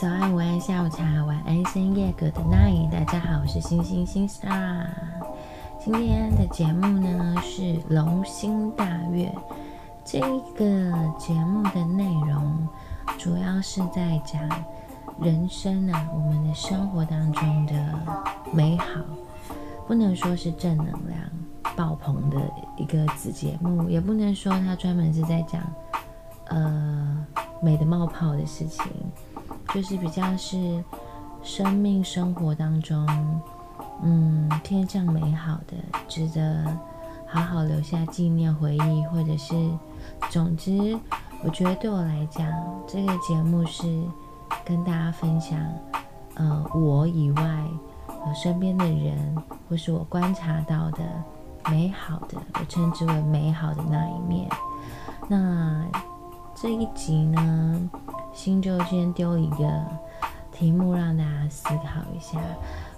早安、午安、下午茶、晚安、深夜，Good night，大家好，我是星星星 star。今天的节目呢是龙星大悦，这个节目的内容主要是在讲人生啊，我们的生活当中的美好，不能说是正能量爆棚的一个子节目，也不能说它专门是在讲呃美的冒泡的事情。就是比较是生命生活当中，嗯，偏向美好的，值得好好留下纪念回忆，或者是，总之，我觉得对我来讲，这个节目是跟大家分享，呃，我以外，呃，身边的人，或是我观察到的美好的，我称之为美好的那一面。那这一集呢？心就先丢一个题目让大家思考一下。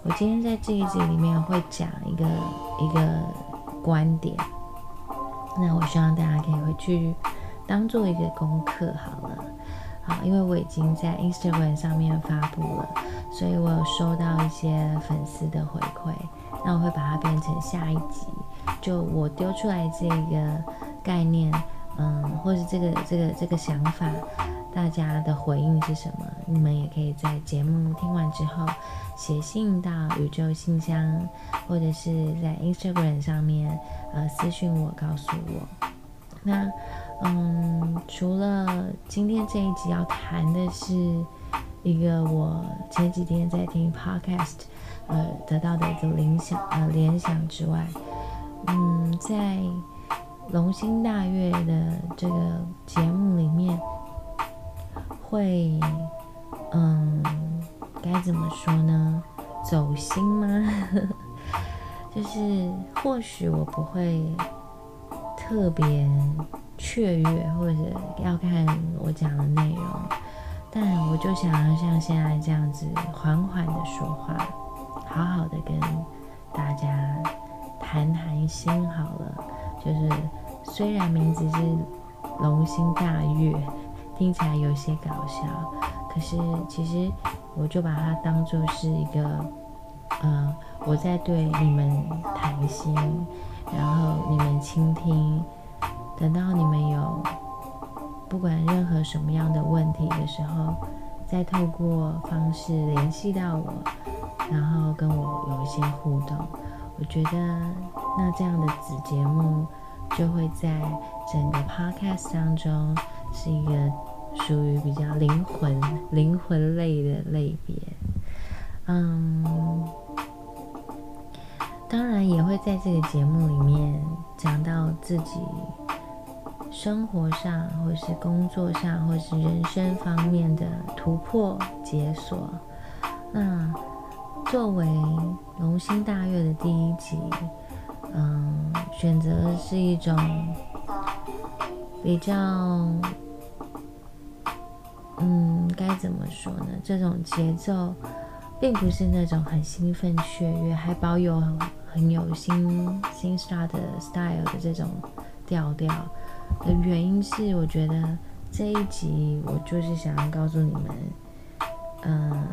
我今天在这一集里面会讲一个一个观点，那我希望大家可以回去当做一个功课好了。好，因为我已经在 Instagram 上面发布了，所以我有收到一些粉丝的回馈，那我会把它变成下一集，就我丢出来这个概念，嗯，或是这个这个这个想法。大家的回应是什么？你们也可以在节目听完之后写信到宇宙信箱，或者是在 Instagram 上面呃私信我，告诉我。那嗯，除了今天这一集要谈的是一个我前几天在听 Podcast 呃得到的一个联想呃联想之外，嗯，在龙心大悦的这个节目里面。会，嗯，该怎么说呢？走心吗？就是或许我不会特别雀跃，或者要看我讲的内容，但我就想要像现在这样子缓缓的说话，好好的跟大家谈谈心好了。就是虽然名字是龙心大悦。听起来有些搞笑，可是其实我就把它当做是一个，呃，我在对你们谈心，然后你们倾听，等到你们有不管任何什么样的问题的时候，再透过方式联系到我，然后跟我有一些互动，我觉得那这样的子节目就会在整个 podcast 当中是一个。属于比较灵魂、灵魂类的类别，嗯，当然也会在这个节目里面讲到自己生活上，或是工作上，或是人生方面的突破解锁。那作为龙星大悦的第一集，嗯，选择是一种比较。嗯，该怎么说呢？这种节奏并不是那种很兴奋雀跃，还保有很有新新 star 的 style 的这种调调的原因是，我觉得这一集我就是想要告诉你们，嗯，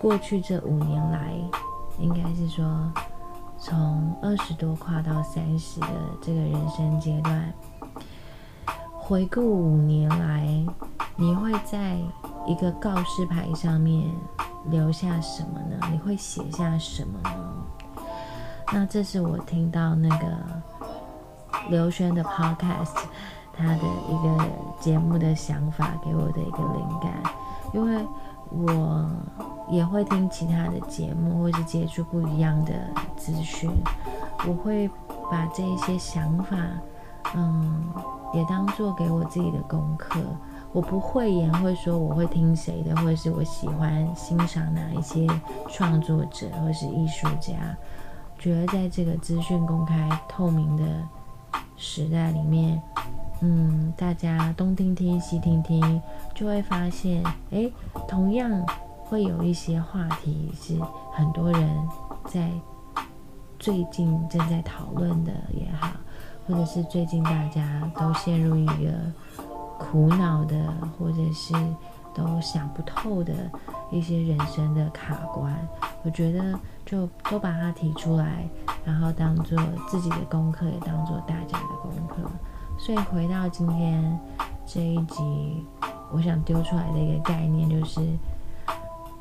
过去这五年来，应该是说从二十多跨到三十的这个人生阶段。回顾五年来，你会在一个告示牌上面留下什么呢？你会写下什么呢？那这是我听到那个刘轩的 podcast，他的一个节目的想法给我的一个灵感，因为我也会听其他的节目，或是接触不一样的资讯，我会把这一些想法，嗯。也当做给我自己的功课，我不会言会说我会听谁的，或是我喜欢欣赏哪一些创作者或是艺术家。觉得在这个资讯公开透明的时代里面，嗯，大家东听听西听听，就会发现，哎，同样会有一些话题是很多人在最近正在讨论的也好。或者是最近大家都陷入一个苦恼的，或者是都想不透的一些人生的卡关，我觉得就都把它提出来，然后当做自己的功课，也当做大家的功课。所以回到今天这一集，我想丢出来的一个概念就是，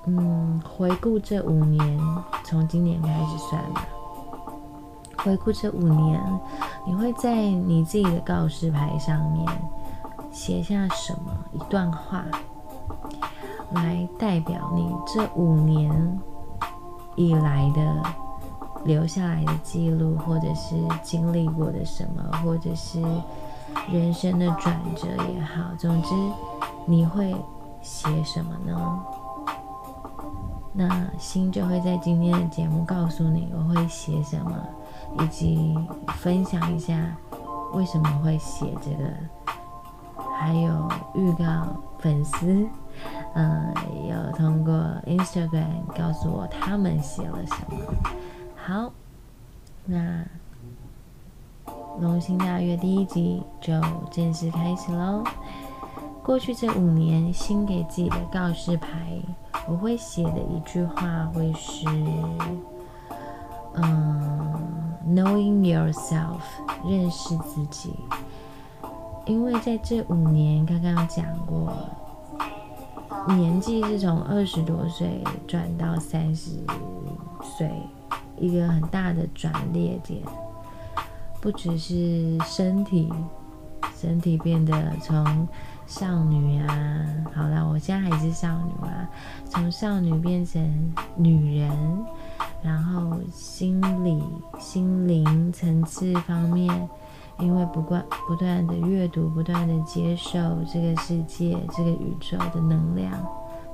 嗯，回顾这五年，从今年开始算吧。回顾这五年，你会在你自己的告示牌上面写下什么一段话，来代表你这五年以来的留下来的记录，或者是经历过的什么，或者是人生的转折也好，总之你会写什么呢？那心就会在今天的节目告诉你我会写什么。以及分享一下为什么会写这个，还有预告粉丝，嗯，有通过 Instagram 告诉我他们写了什么。好，那龙星大悦第一集就正式开始喽。过去这五年，新给自己的告示牌，我会写的一句话会是，嗯。Knowing yourself，认识自己。因为在这五年，刚刚讲过，年纪是从二十多岁转到三十岁，一个很大的转捩点。不只是身体，身体变得从少女啊，好了，我现在还是少女啊，从少女变成女人。然后心理、心灵层次方面，因为不断不断的阅读，不断的接受这个世界、这个宇宙的能量，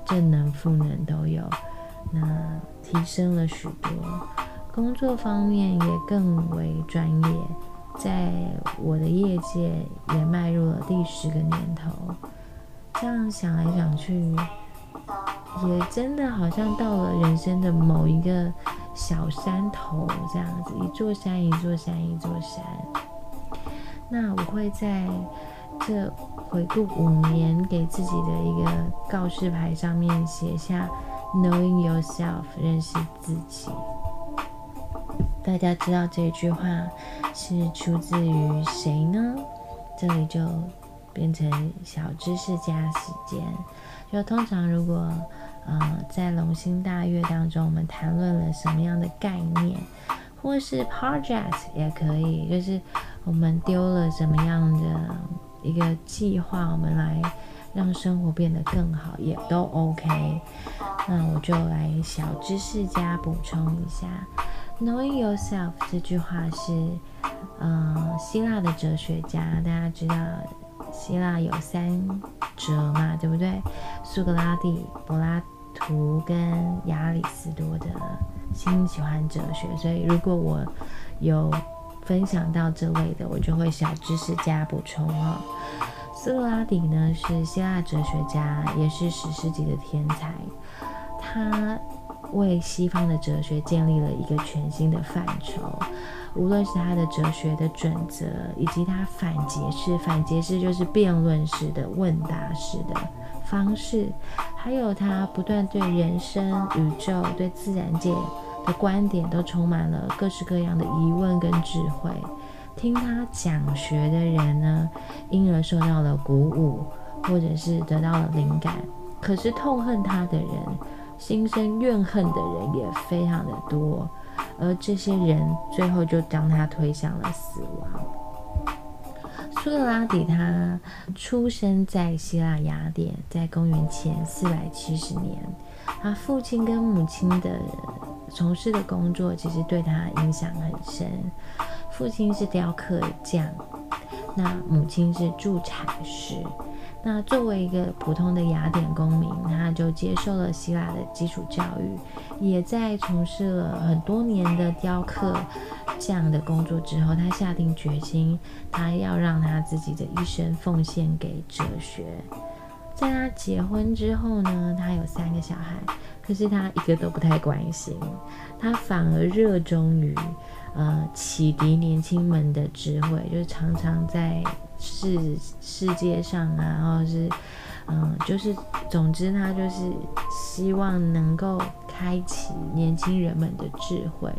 正能、负能都有，那提升了许多。工作方面也更为专业，在我的业界也迈入了第十个年头。这样想来想去。也真的好像到了人生的某一个小山头这样子，一座山一座山一座山。那我会在这回顾五年给自己的一个告示牌上面写下 “Knowing yourself”，认识自己。大家知道这句话是出自于谁呢？这里就变成小知识加时间。就通常如果。呃，在龙心大悦当中，我们谈论了什么样的概念，或是 project 也可以，就是我们丢了什么样的一个计划，我们来让生活变得更好，也都 OK。那我就来小知识加补充一下，Knowing yourself 这句话是，呃，希腊的哲学家，大家知道。希腊有三哲嘛，对不对？苏格拉底、柏拉图跟亚里士多德，心喜欢哲学，所以如果我有分享到这类的，我就会小知识加补充哦。苏格拉底呢是希腊哲学家，也是史诗级的天才，他为西方的哲学建立了一个全新的范畴。无论是他的哲学的准则，以及他反诘式、反诘式就是辩论式的问答式的方式，还有他不断对人生、宇宙、对自然界的观点，都充满了各式各样的疑问跟智慧。听他讲学的人呢，因而受到了鼓舞，或者是得到了灵感。可是痛恨他的人，心生怨恨的人也非常的多。而这些人最后就将他推向了死亡。苏格拉底他出生在希腊雅典，在公元前四百七十年。他父亲跟母亲的从事的工作其实对他影响很深。父亲是雕刻匠，那母亲是助产师。那作为一个普通的雅典公民，他就接受了希腊的基础教育，也在从事了很多年的雕刻这样的工作之后，他下定决心，他要让他自己的一生奉献给哲学。在他结婚之后呢，他有三个小孩，可是他一个都不太关心，他反而热衷于呃启迪年轻们的智慧，就是常常在。世世界上啊，然后是嗯，就是总之他就是希望能够开启年轻人们的智慧，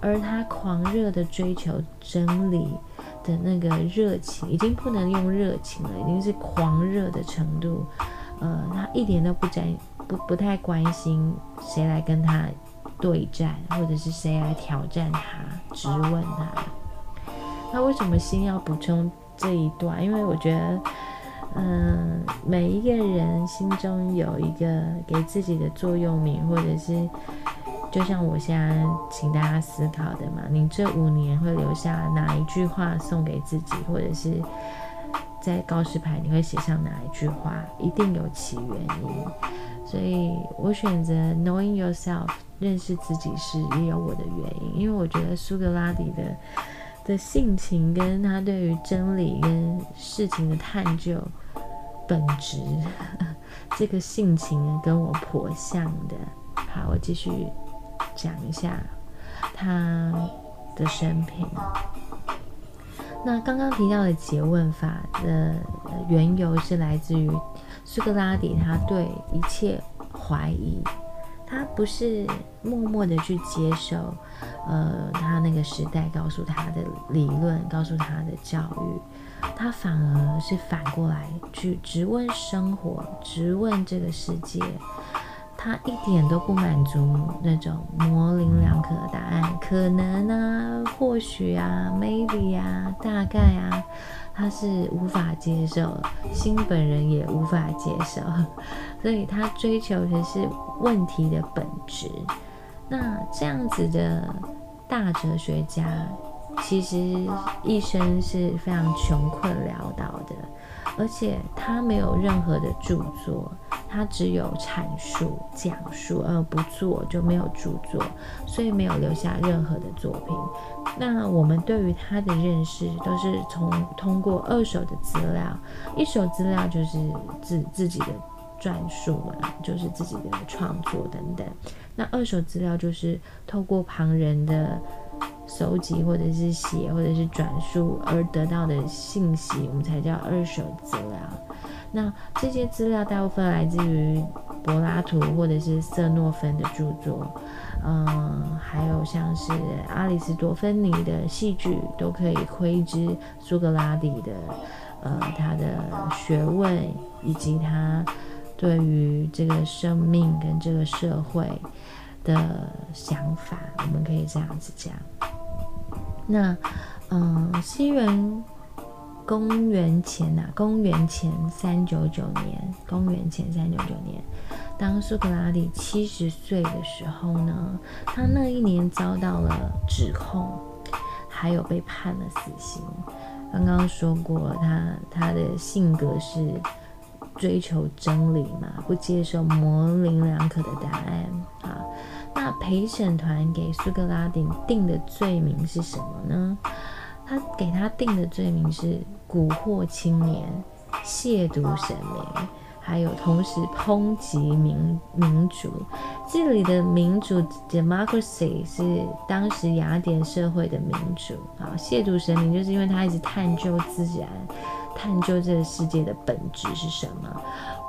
而他狂热的追求真理的那个热情，已经不能用热情了，已经是狂热的程度。呃，他一点都不在不不太关心谁来跟他对战，或者是谁来挑战他、质问他。那为什么心要补充这一段？因为我觉得，嗯，每一个人心中有一个给自己的座右铭，或者是就像我现在请大家思考的嘛，你这五年会留下哪一句话送给自己，或者是？在告示牌你会写上哪一句话？一定有其原因，所以我选择 knowing yourself，认识自己是也有我的原因。因为我觉得苏格拉底的的性情跟他对于真理跟事情的探究本质，这个性情跟我颇像的。好，我继续讲一下他的生平。那刚刚提到的诘问法的缘由是来自于苏格拉底，他对一切怀疑，他不是默默的去接受，呃，他那个时代告诉他的理论，告诉他的教育，他反而是反过来去直问生活，直问这个世界。他一点都不满足那种模棱两可的答案，可能啊，或许啊，maybe 啊，大概啊，他是无法接受，新本人也无法接受，所以他追求的是问题的本质。那这样子的大哲学家，其实一生是非常穷困潦倒的。而且他没有任何的著作，他只有阐述、讲述，而不做就没有著作，所以没有留下任何的作品。那我们对于他的认识都是从通过二手的资料，一手资料就是自自己的传述嘛，就是自己的创作等等。那二手资料就是透过旁人的。收集或者是写或者是转述而得到的信息，我们才叫二手资料。那这些资料大部分来自于柏拉图或者是瑟诺芬的著作，嗯，还有像是阿里斯多芬尼的戏剧，都可以窥知苏格拉底的，呃，他的学问以及他对于这个生命跟这个社会的想法，我们可以这样子讲。那，嗯，西元公元前呐，公元前三九九年，公元前三九九年，当苏格拉底七十岁的时候呢，他那一年遭到了指控，还有被判了死刑。刚刚说过，他他的性格是追求真理嘛，不接受模棱两可的答案啊。陪审团给苏格拉底定的罪名是什么呢？他给他定的罪名是蛊惑青年、亵渎神明，还有同时抨击民民主。这里的民主 （democracy） 是当时雅典社会的民主啊。亵渎神明就是因为他一直探究自然，探究这个世界的本质是什么。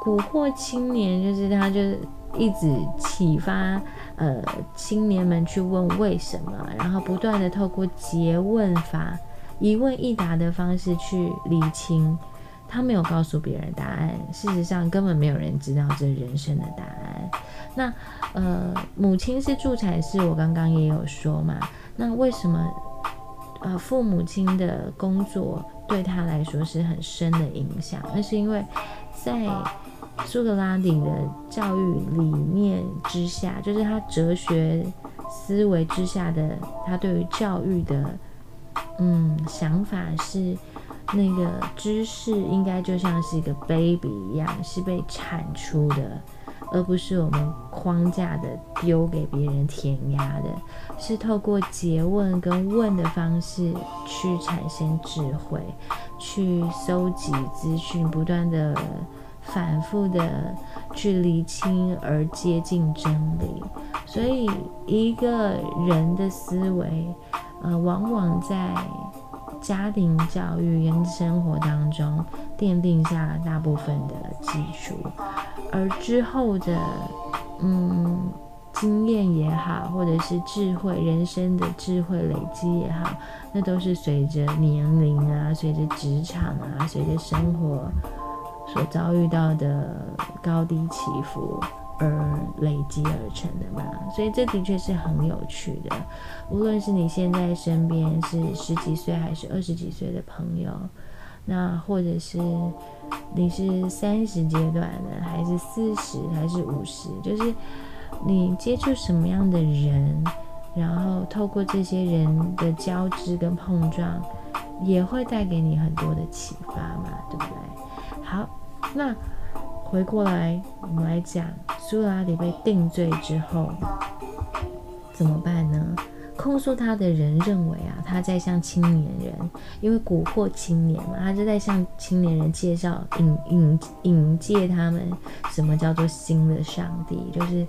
蛊惑青年就是他就是一直启发。呃，青年们去问为什么，然后不断的透过诘问法、一问一答的方式去理清。他没有告诉别人答案，事实上根本没有人知道这人生的答案。那呃，母亲是助产士，我刚刚也有说嘛。那为什么呃父母亲的工作对他来说是很深的影响？那是因为在。苏格拉底的教育理念之下，就是他哲学思维之下的，他对于教育的嗯想法是，那个知识应该就像是一个 baby 一样，是被产出的，而不是我们框架的丢给别人填鸭的，是透过诘问跟问的方式去产生智慧，去搜集资讯，不断的。反复的去理清而接近真理，所以一个人的思维，呃，往往在家庭教育跟生活当中奠定下了大部分的基础，而之后的嗯经验也好，或者是智慧人生的智慧累积也好，那都是随着年龄啊，随着职场啊，随着生活所遭遇到的高低起伏。而累积而成的嘛，所以这的确是很有趣的。无论是你现在身边是十几岁还是二十几岁的朋友，那或者是你是三十阶段的，还是四十，还是五十，就是你接触什么样的人，然后透过这些人的交织跟碰撞，也会带给你很多的启发嘛，对不对？好，那。回过来，我们来讲苏格拉底被定罪之后怎么办呢？控诉他的人认为啊，他在向青年人，因为蛊惑青年嘛，他就在向青年人介绍、引引引介他们什么叫做新的上帝，就是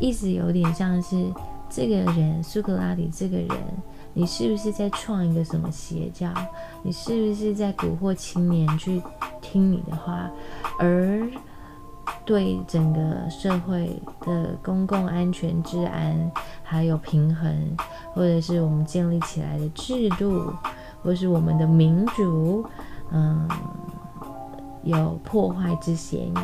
意思有点像是这个人苏格拉底这个人，你是不是在创一个什么邪教？你是不是在蛊惑青年去听你的话？而对整个社会的公共安全、治安，还有平衡，或者是我们建立起来的制度，或是我们的民主，嗯，有破坏之嫌疑。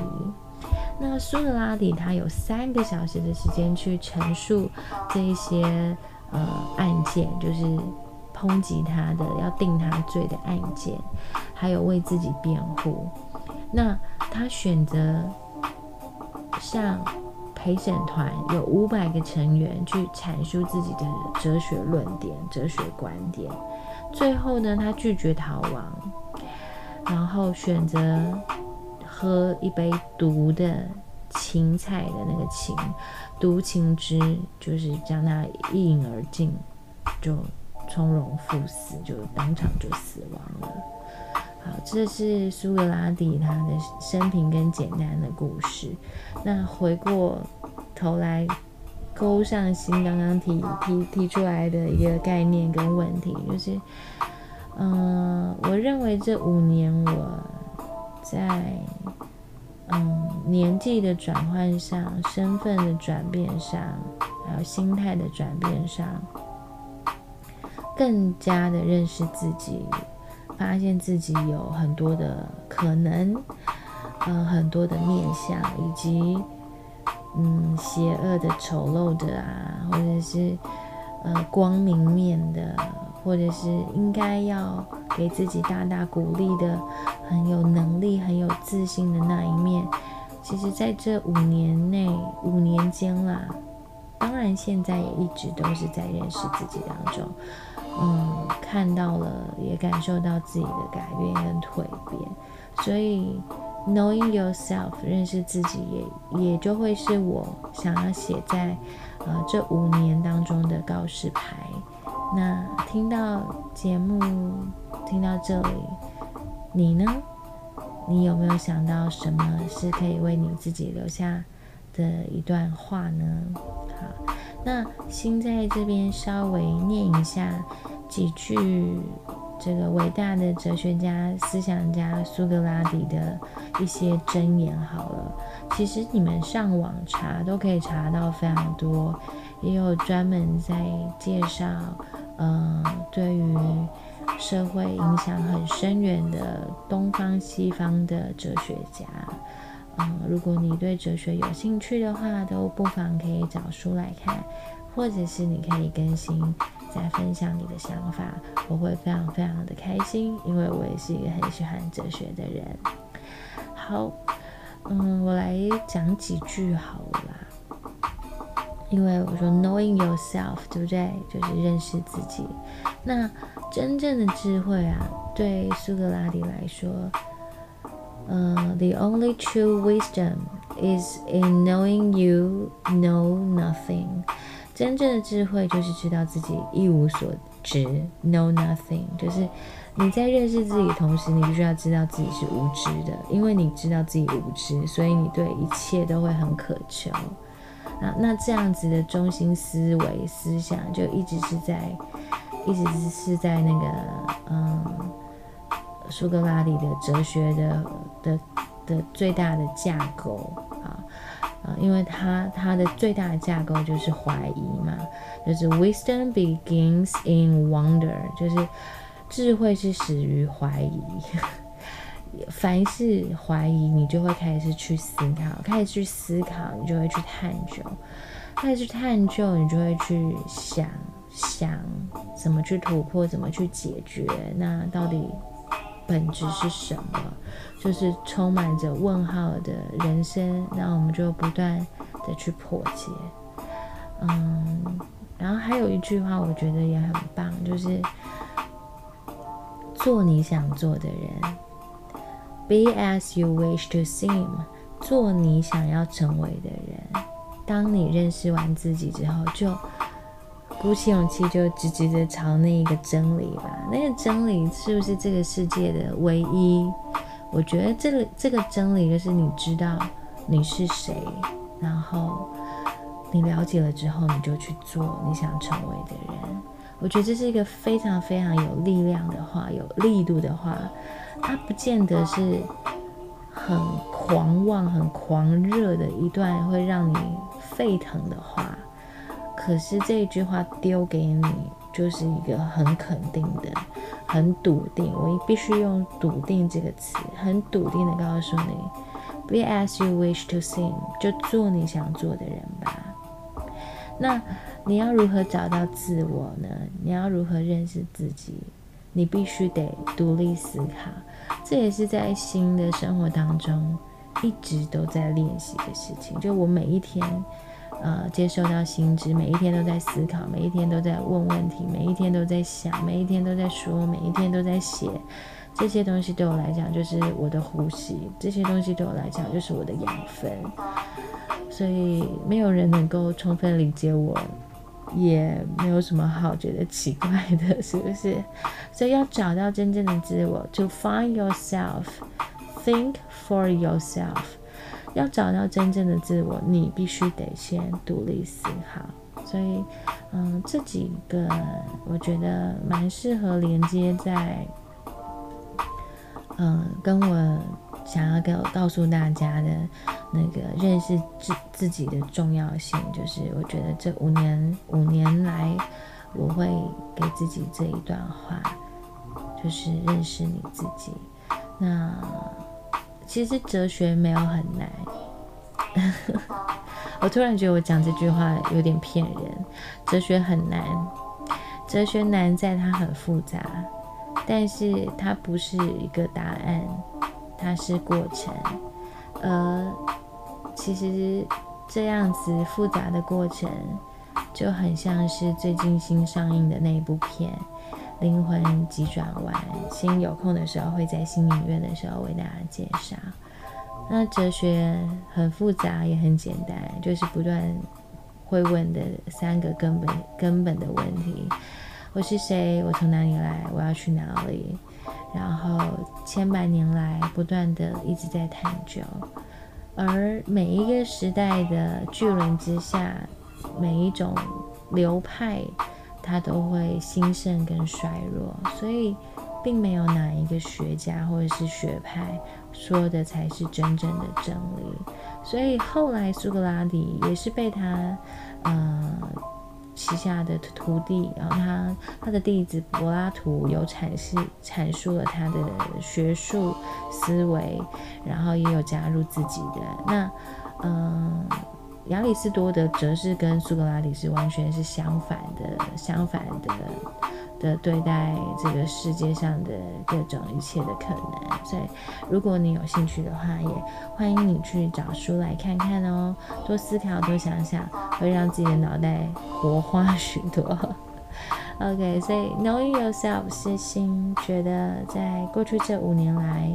那苏格拉底他有三个小时的时间去陈述这些呃案件，就是抨击他的、要定他罪的案件，还有为自己辩护。那他选择。向陪审团有五百个成员去阐述自己的哲学论点、哲学观点。最后呢，他拒绝逃亡，然后选择喝一杯毒的芹菜的那个芹毒芹汁，就是将他一饮而尽，就从容赴死，就当场就死亡了。好，这是苏格拉底他的生平跟简单的故事。那回过头来勾上新刚刚提提提出来的一个概念跟问题，就是，嗯，我认为这五年我在嗯年纪的转换上、身份的转变上，还有心态的转变上，更加的认识自己。发现自己有很多的可能，呃，很多的面相，以及嗯，邪恶的、丑陋的啊，或者是呃，光明面的，或者是应该要给自己大大鼓励的，很有能力、很有自信的那一面，其实在这五年内、五年间啦，当然现在也一直都是在认识自己当中。嗯，看到了，也感受到自己的改变跟蜕变，所以 knowing yourself 认识自己也也就会是我想要写在呃这五年当中的告示牌。那听到节目听到这里，你呢？你有没有想到什么是可以为你自己留下的一段话呢？好。那先在这边稍微念一下几句这个伟大的哲学家、思想家苏格拉底的一些箴言好了。其实你们上网查都可以查到非常多，也有专门在介绍，嗯，对于社会影响很深远的东方、西方的哲学家。嗯，如果你对哲学有兴趣的话，都不妨可以找书来看，或者是你可以更新再分享你的想法，我会非常非常的开心，因为我也是一个很喜欢哲学的人。好，嗯，我来讲几句好了，因为我说 knowing yourself，对不对？就是认识自己。那真正的智慧啊，对苏格拉底来说。呃 the only true wisdom is in knowing you know nothing. 真正的智慧就是知道自己一无所知，know nothing，就是你在认识自己同时，你必须要知道自己是无知的，因为你知道自己无知，所以你对一切都会很渴求。啊，那这样子的中心思维思想就一直是在一直是在那个嗯苏格拉底的哲学的的的最大的架构啊啊，因为他他的最大的架构就是怀疑嘛，就是 wisdom begins in wonder，就是智慧是始于怀疑。凡是怀疑，你就会开始去思考，开始去思考，你就会去探究，开始去探究，你就会去想想怎么去突破，怎么去解决。那到底本质是什么？就是充满着问号的人生。那我们就不断的去破解。嗯，然后还有一句话，我觉得也很棒，就是做你想做的人。Be as you wish to seem，做你想要成为的人。当你认识完自己之后，就鼓起勇气，就直直的朝那一个真理吧。那个真理是不是这个世界的唯一？我觉得这个这个真理就是你知道你是谁，然后你了解了之后，你就去做你想成为的人。我觉得这是一个非常非常有力量的话，有力度的话。它不见得是很狂妄、很狂热的一段会让你沸腾的话，可是这一句话丢给你，就是一个很肯定的、很笃定。我必须用“笃定”这个词，很笃定的告诉你：“Be as you wish to seem，就做你想做的人吧。”那你要如何找到自我呢？你要如何认识自己？你必须得独立思考。这也是在新的生活当中一直都在练习的事情。就我每一天，呃，接受到新知，每一天都在思考，每一天都在问问题，每一天都在想，每一天都在说，每一天都在写。这些东西对我来讲就是我的呼吸，这些东西对我来讲就是我的养分。所以没有人能够充分理解我。也没有什么好觉得奇怪的，是不是？所以要找到真正的自我，to find yourself，think for yourself。要找到真正的自我，你必须得先独立思考。所以，嗯，这几个我觉得蛮适合连接在，嗯，跟我。想要告告诉大家的那个认识自自己的重要性，就是我觉得这五年五年来，我会给自己这一段话，就是认识你自己。那其实哲学没有很难，我突然觉得我讲这句话有点骗人。哲学很难，哲学难在它很复杂，但是它不是一个答案。它是过程，呃，其实这样子复杂的过程，就很像是最近新上映的那一部片《灵魂急转弯》。新有空的时候会在新影院的时候为大家介绍。那哲学很复杂也很简单，就是不断会问的三个根本根本的问题：我是谁？我从哪里来？我要去哪里？然后千百年来不断的一直在探究，而每一个时代的巨轮之下，每一种流派它都会兴盛跟衰弱，所以并没有哪一个学家或者是学派说的才是真正的真理。所以后来苏格拉底也是被他，呃。旗下的徒弟，然后他他的弟子柏拉图有阐释阐述了他的学术思维，然后也有加入自己的那嗯，亚里士多德则是跟苏格拉底是完全是相反的，相反的。的对待这个世界上的各种一切的可能，所以如果你有兴趣的话，也欢迎你去找书来看看哦，多思考，多想想，会让自己的脑袋活化 许多。OK，所以 Knowing Yourself 是心觉得在过去这五年来，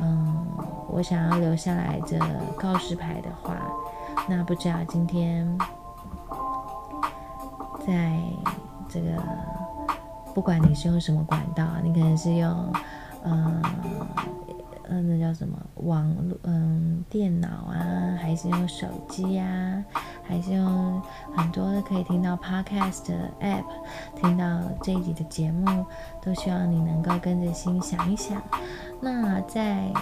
嗯，我想要留下来的告示牌的话，那不知道今天在这个。不管你是用什么管道，你可能是用，嗯，嗯，那叫什么网络，嗯，电脑啊，还是用手机呀，还是用很多的可以听到 podcast 的 app 听到这一集的节目，都希望你能够跟着心想一想。那在。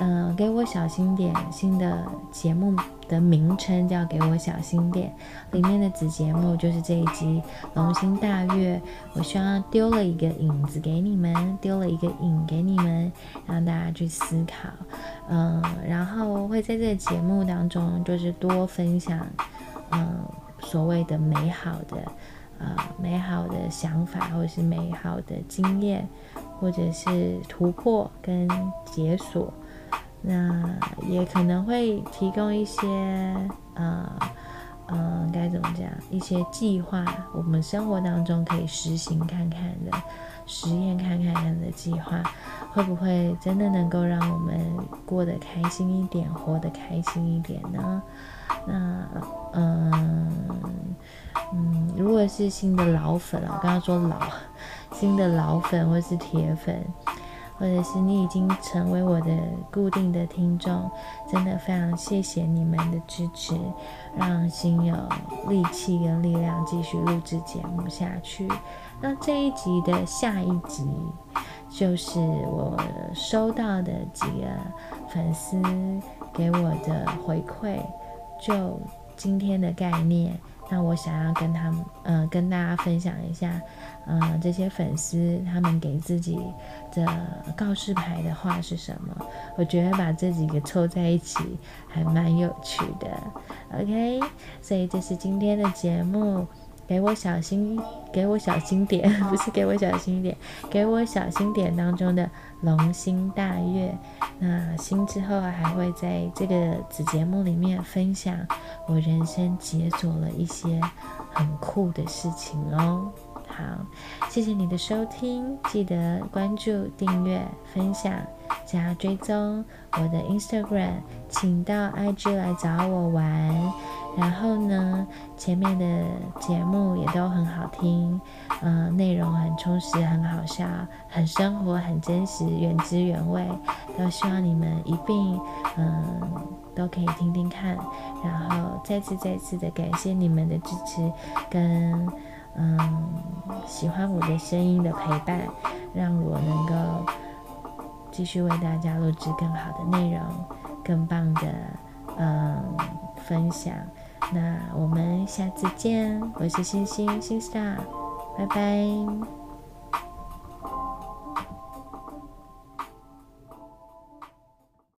嗯，给我小心点。新的节目的名称叫“给我小心点”，里面的子节目就是这一集《龙星大悦》。我希望丢了一个影子给你们，丢了一个影给你们，让大家去思考。嗯，然后会在这个节目当中，就是多分享，嗯，所谓的美好的，呃，美好的想法，或者是美好的经验，或者是突破跟解锁。那也可能会提供一些，呃，嗯，该怎么讲？一些计划，我们生活当中可以实行看看的，实验看看看的计划，会不会真的能够让我们过得开心一点，活得开心一点呢？那，嗯，嗯，如果是新的老粉啊我刚刚说老，新的老粉或是铁粉。或者是你已经成为我的固定的听众，真的非常谢谢你们的支持，让心有力气跟力量继续录制节目下去。那这一集的下一集，就是我收到的几个粉丝给我的回馈，就今天的概念。那我想要跟他们，呃，跟大家分享一下，呃，这些粉丝他们给自己的告示牌的话是什么？我觉得把这几个凑在一起还蛮有趣的。OK，所以这是今天的节目。给我小心，给我小心点，不是给我小心点，给我小心点当中的龙心大悦。那星之后还会在这个子节目里面分享我人生解锁了一些很酷的事情哦。好，谢谢你的收听，记得关注、订阅、分享、加追踪我的 Instagram，请到 IG 来找我玩。然后呢，前面的节目也都很好听，嗯，内容很充实，很好笑，很生活，很真实，原汁原味。都希望你们一并，嗯，都可以听听看。然后再次再次的感谢你们的支持，跟嗯喜欢我的声音的陪伴，让我能够继续为大家录制更好的内容，更棒的嗯分享。那我们下次见，我是星星星 star，拜拜。